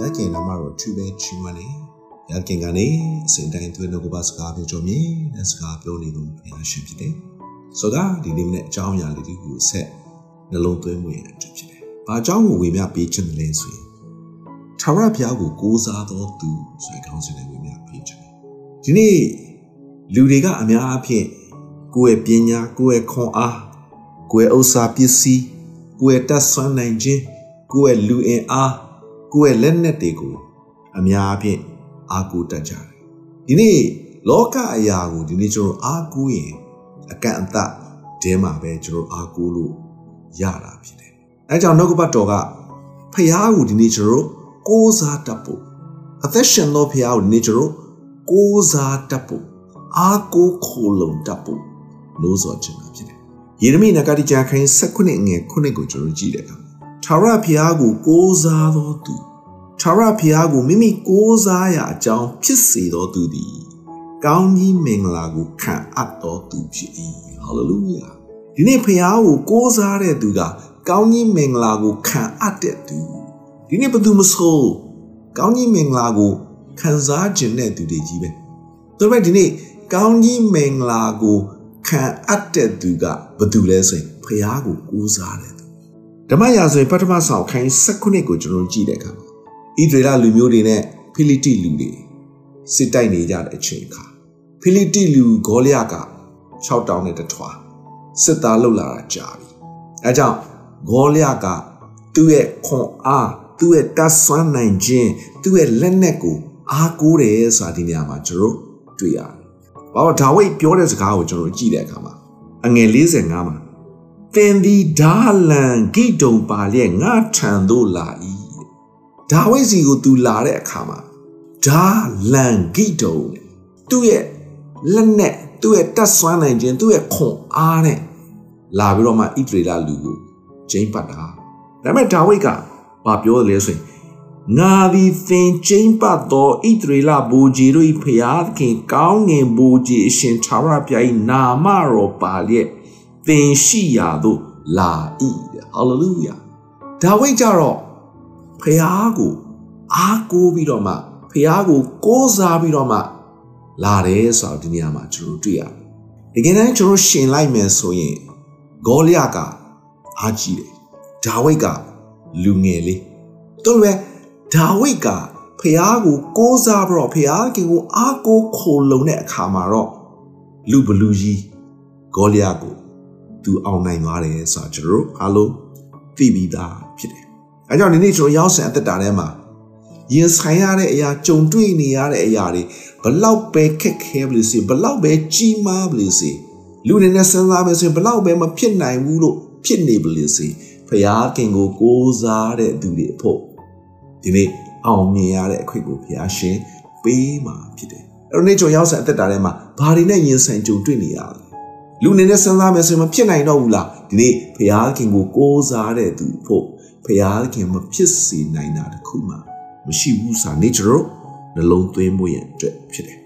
ရခင်နာမတော်သူပဲချီးမွမ်းနေရခင်ကနေအစဉ်တိုင်းသွေးနှုတ်ကပစကားပြောကြမြင်တဲ့စကားပြောနေလို့ဘုရားရှင်ဖြစ်တယ်ဆိုတော့ဒီနေ့နဲ့အကြောင်းအရာလေးတွေကိုဆက်နှလုံးသွင်းမှုရတဲ့ဖြစ်တယ်ဘာအကြောင်းကိုဝေမျှပေးခြင်းလဲဆိုရင်ထာဝရဘုရားကိုကိုးစားတော်သူဆိုတဲ့ခေါင်းစဉ်နဲ့ဝေမျှပေးခြင်းဒီနေ့လူတွေကအများအားဖြင့်ကိုယ့်ရဲ့ပညာကိုယ့်ရဲ့ခွန်အားကိုယ့်ရဲ့ဥစ္စာပစ္စည်းကိုယ့်ရဲ့တတ်ဆွမ်းနိုင်ခြင်းကိုယ့်ရဲ့လူအင်အား ကိုယ့်ရဲ့လက်နက်တွေကိုအများအပြည့်အားကိုးတတ်ကြတယ်ဒီနေ့လောကအရာကိုဒီနေ့ကျွန်တော်အားကိုးရင်အကန့်အသတ်တဲမှာပဲကျွန်တော်အားကိုးလို့ရတာဖြစ်တယ်အဲကြောင့်နှုတ်ကပတ်တော်ကဖျားကိုဒီနေ့ကျွန်တော်ကိုးစားတတ်ဖို့အသက်ရှင်သောဖျားကိုဒီနေ့ကျွန်တော်ကိုးစားတတ်ဖို့အားကိုးခိုလုံတတ်ဖို့လို့ဆိုချင်တာဖြစ်တယ်ယေရမိနဂတိကျမ်းခန်း16ငွေ9ကိုကျွန်တော်ကြည့်တယ် ထာဝရဘုရားကို ကိုးစားသောသူထာဝရဘုရားကိုမိမိကိုးစားရာအကြောင်းဖြစ်စေသောသူသည်ကောင်းကြီးမင်္ဂလာကိုခံအပ်သောသူဖြစ်၏ဟာလေလုယာဒီနေ့ဘုရားကိုကိုးစားတဲ့သူကကောင်းကြီးမင်္ဂလာကိုခံအပ်တဲ့သူဒီနေ့ဘယ်သူမဆိုကောင်းကြီးမင်္ဂလာကိုခံစားခြင်းတဲ့သူတွေကြီးပဲဒါပေမဲ့ဒီနေ့ကောင်းကြီးမင်္ဂလာကိုခံအပ်တဲ့သူကဘယ်သူလဲဆိုရင်ဘုရားကိုကိုးစားတယ် ဓမ္မရာဇဝင်ပထမဆောင်ခိုင်း16ကိုကျွန်တော်ကြည့်တဲ့အခါဣသရေလလူမျိုးတွေနဲ့ဖိလိတိလူတွေစစ်တိုက်နေကြတဲ့အချိန်အခါဖိလိတိလူဂေါလျက6တောင်းနဲ့တထွာစစ်သားလှုပ်လာတာကြာပြီအဲကြောင့်ဂေါလျကသူ့ရဲ့ခွန်အားသူ့ရဲ့တတ်ဆွမ်းနိုင်ခြင်းသူ့ရဲ့လက်နက်ကိုအားကိုးတယ်ဆိုတာဒီနေရာမှာကျွန်တော်တွေ့ရတယ်။ဘာလို့ဒါဝိတ်ပြောတဲ့စကားကိုကျွန်တော်ကြည့်တဲ့အခါမှာအငယ်45မှာ သင်သည်ဒါလန်ဂိတုံပါလျက်ငါထံသို့လာ၏ဒါဝိဒ်စီကိုသူလာတဲ့အခါမှာဒါလန်ဂိတုံသူ့ရဲ့လက်နဲ့သူ့ရဲ့တတ်ဆွမ်းနိုင်ခြင်းသူ့ရဲ့ခွန်အားနဲ့လာပြီးတော့မှဣသရေလလူကိုကျိမ့်ပတ်တာဒါပေမဲ့ဒါဝိဒ်ကဘာပြောလဲဆိုရင်ငါသည်သင်ကျိမ့်ပတ်သောဣသရေလဘူကြီးတို့၏ဖျားသခင်ကောင်းငင်ဘူကြီးအရှင်သာရဘုရား၏နာမတော်ပါလျက် သင်ရှိရာသို့လာ၏ဟာလေလုယာဒါဝိဒ်ကြတော့ဖះကိုအားကိုးပြီးတော့မှဖះကိုကိုးစားပြီးတော့မှလာတယ်ဆိုတော့ဒီနေရာမှာကျွန်တော်တွေ့ရတယ်တကယ်တမ်းကျွန်တော်ရှင်လိုက်မယ်ဆိုရင်ဂေါလျကအားကြီးတယ်ဒါဝိဒ်ကလူငယ်လေးတို့လည်းဒါဝိဒ်ကဖះကိုကိုးစားပြီးတော့ဖះခင်ကိုအားကိုးခိုလုံတဲ့အခါမှာတော့လူဘလူကြီးဂေါလျကို သူအောင်နိုင်သွားတယ်ဆိုတာကျွန်တော်တို့အားလုံးသိပြီးသားဖြစ်တယ်။အဲကြောင့်ဒီနေ့ကျွန်တော်ရောက်ဆန်အသက်တာထဲမှာရင်ဆိုင်ရတဲ့အရာကြုံတွေ့နေရတဲ့အရာတွေဘလောက်ပဲခက်ခဲပလို့စီဘလောက်ပဲကြီးမားပလို့စီလူနေနဲ့စဉ်းစားမယ်ဆိုရင်ဘလောက်ပဲမဖြစ်နိုင်ဘူးလို့ဖြစ်နေပလို့စီဖခင်ကိုကိုးစားတဲ့သူတွေအဖို့ဒီနေ့အောင်မြင်ရတဲ့အခွင့်ကိုဖခင်ပေးမှာဖြစ်တယ်။အဲ့တော့နေ့ကျွန်တော်ရောက်ဆန်အသက်တာထဲမှာဘာတွေနဲ့ရင်ဆိုင်ကြုံတွေ့နေရလဲ လူအနေနဲ့စဉ်းစားမယ်ဆိုရင်မဖြစ်နိုင်တော့ဘူးလားဒီနေ့ဘုရားခင်ကိုကိုးစားတဲ့သူဖို့ဘုရားခင်မဖြစ်စေနိုင်တာတခုမှမရှိဘူးစာနေကျွန်တော်နှလုံးသွင်းမှုရဲ့အတွက်ဖြစ်တယ်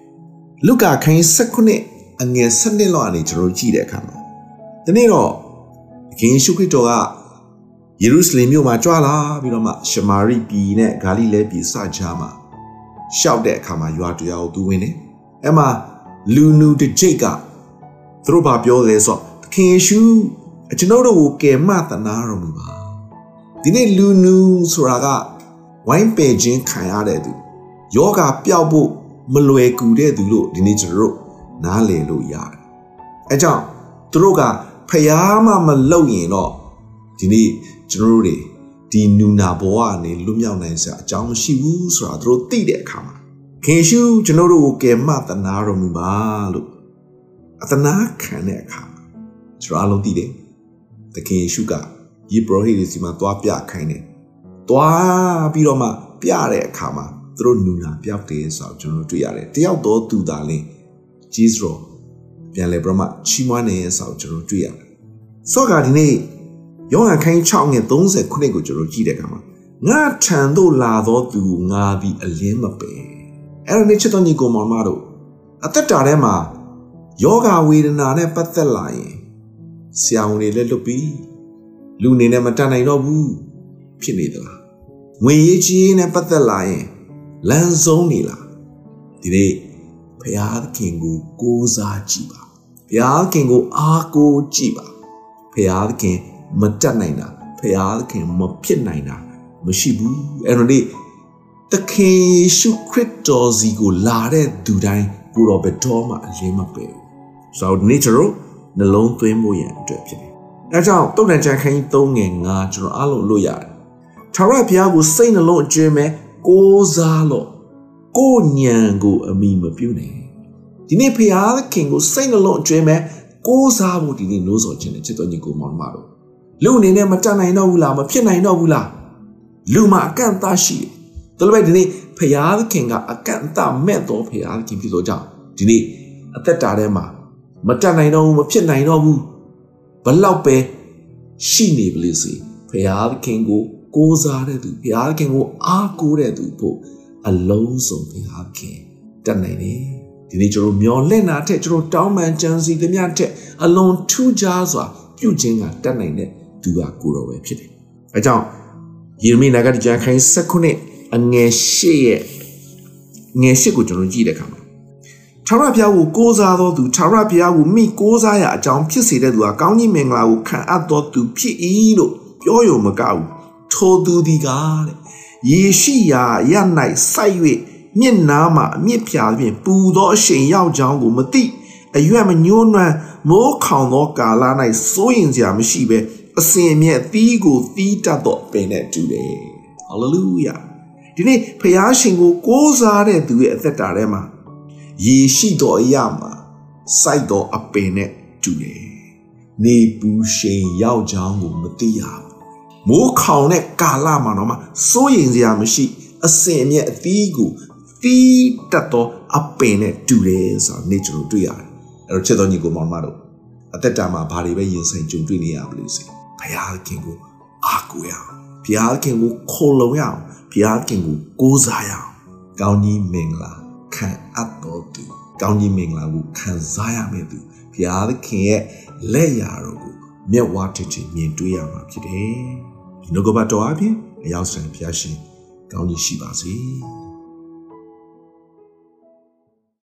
လုကာခန်း16အငယ်7လောက်အနေကျွန်တော်ကြည့်တဲ့အခါမှာဒီနေ့တော့အခင်ရှုခရစ်တော်ကယေရုရှလင်မြို့မှာကြွလာပြီးတော့မှရှမာရိပြည်နဲ့ဂါလိလဲပြည်စကြားမှာရှောက်တဲ့အခါမှာရွာတရားကိုသူဝင်တယ်အဲ့မှာလူနူတစ်ကြိတ်က သူတို့ဘာပြောလဲဆိုတော့သခင်ယေရှုကျွန်တော်တို့ကိုကယ်မသနာတော်မူပါဒီနေ့လူနူဆိုတာကဝိုင်းပယ်ခြင်းခံရတဲ့သူယောဂပျောက်ဖို့မလွယ်ကူတဲ့သူလို့ဒီနေ့ကျွန်တော်တို့နားလည်လို့ရတယ်အဲကြောင့်သူတို့ကဖျားမှမလုပ်ရင်တော့ဒီနေ့ကျွန်တော်တို့တွေဒီနူနာဘဝကနေလွတ်မြောက်နိုင်စရာအကြောင်းမရှိဘူးဆိုတာသူတို့သိတဲ့အခါမှာခင်ရှုကျွန်တော်တို့ကိုကယ်မသနာတော်မူပါလို့ အသနာခံတဲ့အခါကျွန်တော်အလုံးသိတယ်သခင်ယေရှုကယေဘရဟိတွေစီမှာသွားပြခိုင်းတယ်သွားပြီးတော့မှပြတဲ့အခါမှာသူတို့နူနာပြောက်တယ်ဆိုတော့ကျွန်တော်တွေ့ရတယ်တယောက်တော့သူသာလင်းဂျီဇရောပြန်လဲပြမချီးမွမ်းနေဆိုတော့ကျွန်တော်တွေ့ရတယ်ဆော့ကဒီနေ့ယောဟန်ခိုင်း6ငယ်30ခုနှစ်ကိုကျွန်တော်ကြည့်တဲ့အခါမှာငါထံသို့လာသောသူငါသည်အလင်းမပယ်အဲ့တော့နေချစ်တော်ညီကိုမောင်မတို့အသက်တာထဲမှာ ယောဂဝေဒနာနဲ့ပတ်သက်လာရင်ဆရာဝန်တွေလည်းလွတ်ပြီးလူနေနဲ့မတန်နိုင်တော့ဘူးဖြစ်နေသလားငွေရေးချေးနဲ့ပတ်သက်လာရင်လမ်းဆုံးနေလားဒီနေ့ဖရာသခင်ကိုကိုးစားကြည့်ပါဖရာသခင်ကိုအားကိုးကြည့်ပါဖရာသခင်မတတ်နိုင်တာဖရာသခင်မဖြစ်နိုင်တာမရှိဘူးအဲ့တော့ဒီသခင်ယေရှုခရစ်တော်စီကိုလာတဲ့သူတိုင်းကိုတော်ဘယ်တော့မှအလင်းမပယ်ဘူး ဆိုတော့ဒီနေ့ကျွန်တော်နှလုံးသွင်းဖို့ရန်အတွက်ဖြစ်တယ်အဲကြောင့်တုတ်တန်ချန်ခိုင်း3ငယ်9ကျွန်တော်အားလုံးလို့ရတယ်ထာဝရဘုရားကိုစိတ်နှလုံးအကျွမ်းမဲ့ကိုးစားလို့ကိုညံကိုအမိမပြုတ်နဲ့ဒီနေ့ဘုရားသခင်ကိုစိတ်နှလုံးအကျွမ်းမဲ့ကိုးစားဖို့ဒီနေ့လို့ဆိုခြင်းနဲ့ချစ်တော်ညီကိုမောင်မတို့လူအနေနဲ့မတတ်နိုင်တော့ဘူးလားမဖြစ်နိုင်တော့ဘူးလားလူမှာအကန့်အသတ်ရှိတယ်ဒါလိုပဲဒီနေ့ဖရာသခင်ကအကန့်အသတ်မဲ့တော်ဖရာသခင်ဖြစ်လို့ကြောင့်ဒီနေ့အသက်တာထဲမှာ မတတ်နိုင်တော့ဘူးမဖြစ်နိုင်တော့ဘူးဘလောက်ပဲရှိနေပါလိမ့်စေဖရာသခင်ကို ကိုးစားတဲ့သူဘုရားခင်ကို အားကိုးတဲ့သူဖို့အလုံးစုံဘုရားခင်တတ်နိုင်တယ်ဒီနေ့ကျွန်တော်မျော်လင့်တာထက်ကျွန်တော်တောင်းပန်ကြံစီသမျှထက်အလွန်ထူးခြားစွာပြုခြင်းကတတ်နိုင်တဲ့သူကကိုတော်ပဲဖြစ်တယ်အဲကြောင့်ယေရမိနာဂတိကျမ်းခိုင်း19အငယ်၈ရဲ့ငယ်၈ကိုကျွန်တော်ကြည့်တဲ့အခါမှာ ထာဝရဘုရားကိုကိုးစားသောသူထာဝရဘုရားကိုမိကိုးစားရအကြောင်းဖြစ်စေတဲ့သူဟာကောင်းကြီးမင်္ဂလာကိုခံအပ်သောသူဖြစ်၏လို့ပြောရုံမကဘူးထိုသူသည်ကားတဲ့ယေရှိယာရ၌စိုက်၍မြင့်နာမှအမြင့်ဖြာဖြင့်ပူသောအရှိန်ရောက်ကြောင်းကိုမသိအရွက်မညှိုးနွမ်းမိုးခေါင်သောကာလ၌စိုးရင်စရာမရှိဘဲအစင်မြဲသီးကိုသီးတတ်သောပင်နဲ့တူတယ်ဟာလေလုယာဒီနေ့ဖျားရှင်ကိုကိုးစားတဲ့သူရဲ့အသက်တာထဲမှာ ယေရှိတော်အရာမှာစိုက်တော်အပင်နဲ့တူတယ်နေပူရှိန်ရောက်ကြောင်းကိုမသိရဘူးမိုးခေါင်တဲ့ကာလမှာတော့မှစိုးရင်စရာမရှိ အစင်အမြဲအသီးကိုသီးတက်သောအပင်နဲ့တူတယ်ဆိုတာနေ့ကျွန်တော်တွေ့ရတယ်အဲ့တော့ချစ်တော်ညီကိုမောင်မတို့အသက်တာမှာဘာတွေပဲရင်ဆိုင်ကြုံတွေ့နေရပါလိမ့်စေဘုရားခင်ကိုအားကိုးရအောင်ဘုရားခင်ကိုခိုလုံရအောင်ဘုရားခင်ကိုကိုးစားရအောင်ကောင်းကြီးမင်္ဂလာ ခံအပ်တော်သူကောင်းကြီးမင်္ဂလာကိုခံစားရမယ့်သူဘုရားသခင်ရဲ့လက်ရာတော်ကိုမျက်ဝါးထစ်ထစ်မြင်တွေ့ရမှာဖြစ်တယ်ဒီနှုတ်ကပတ်တော်အပြင်အရောက်ဆိုင်ဖျားရှင်ကောင်းကြီးရှိပါစေ။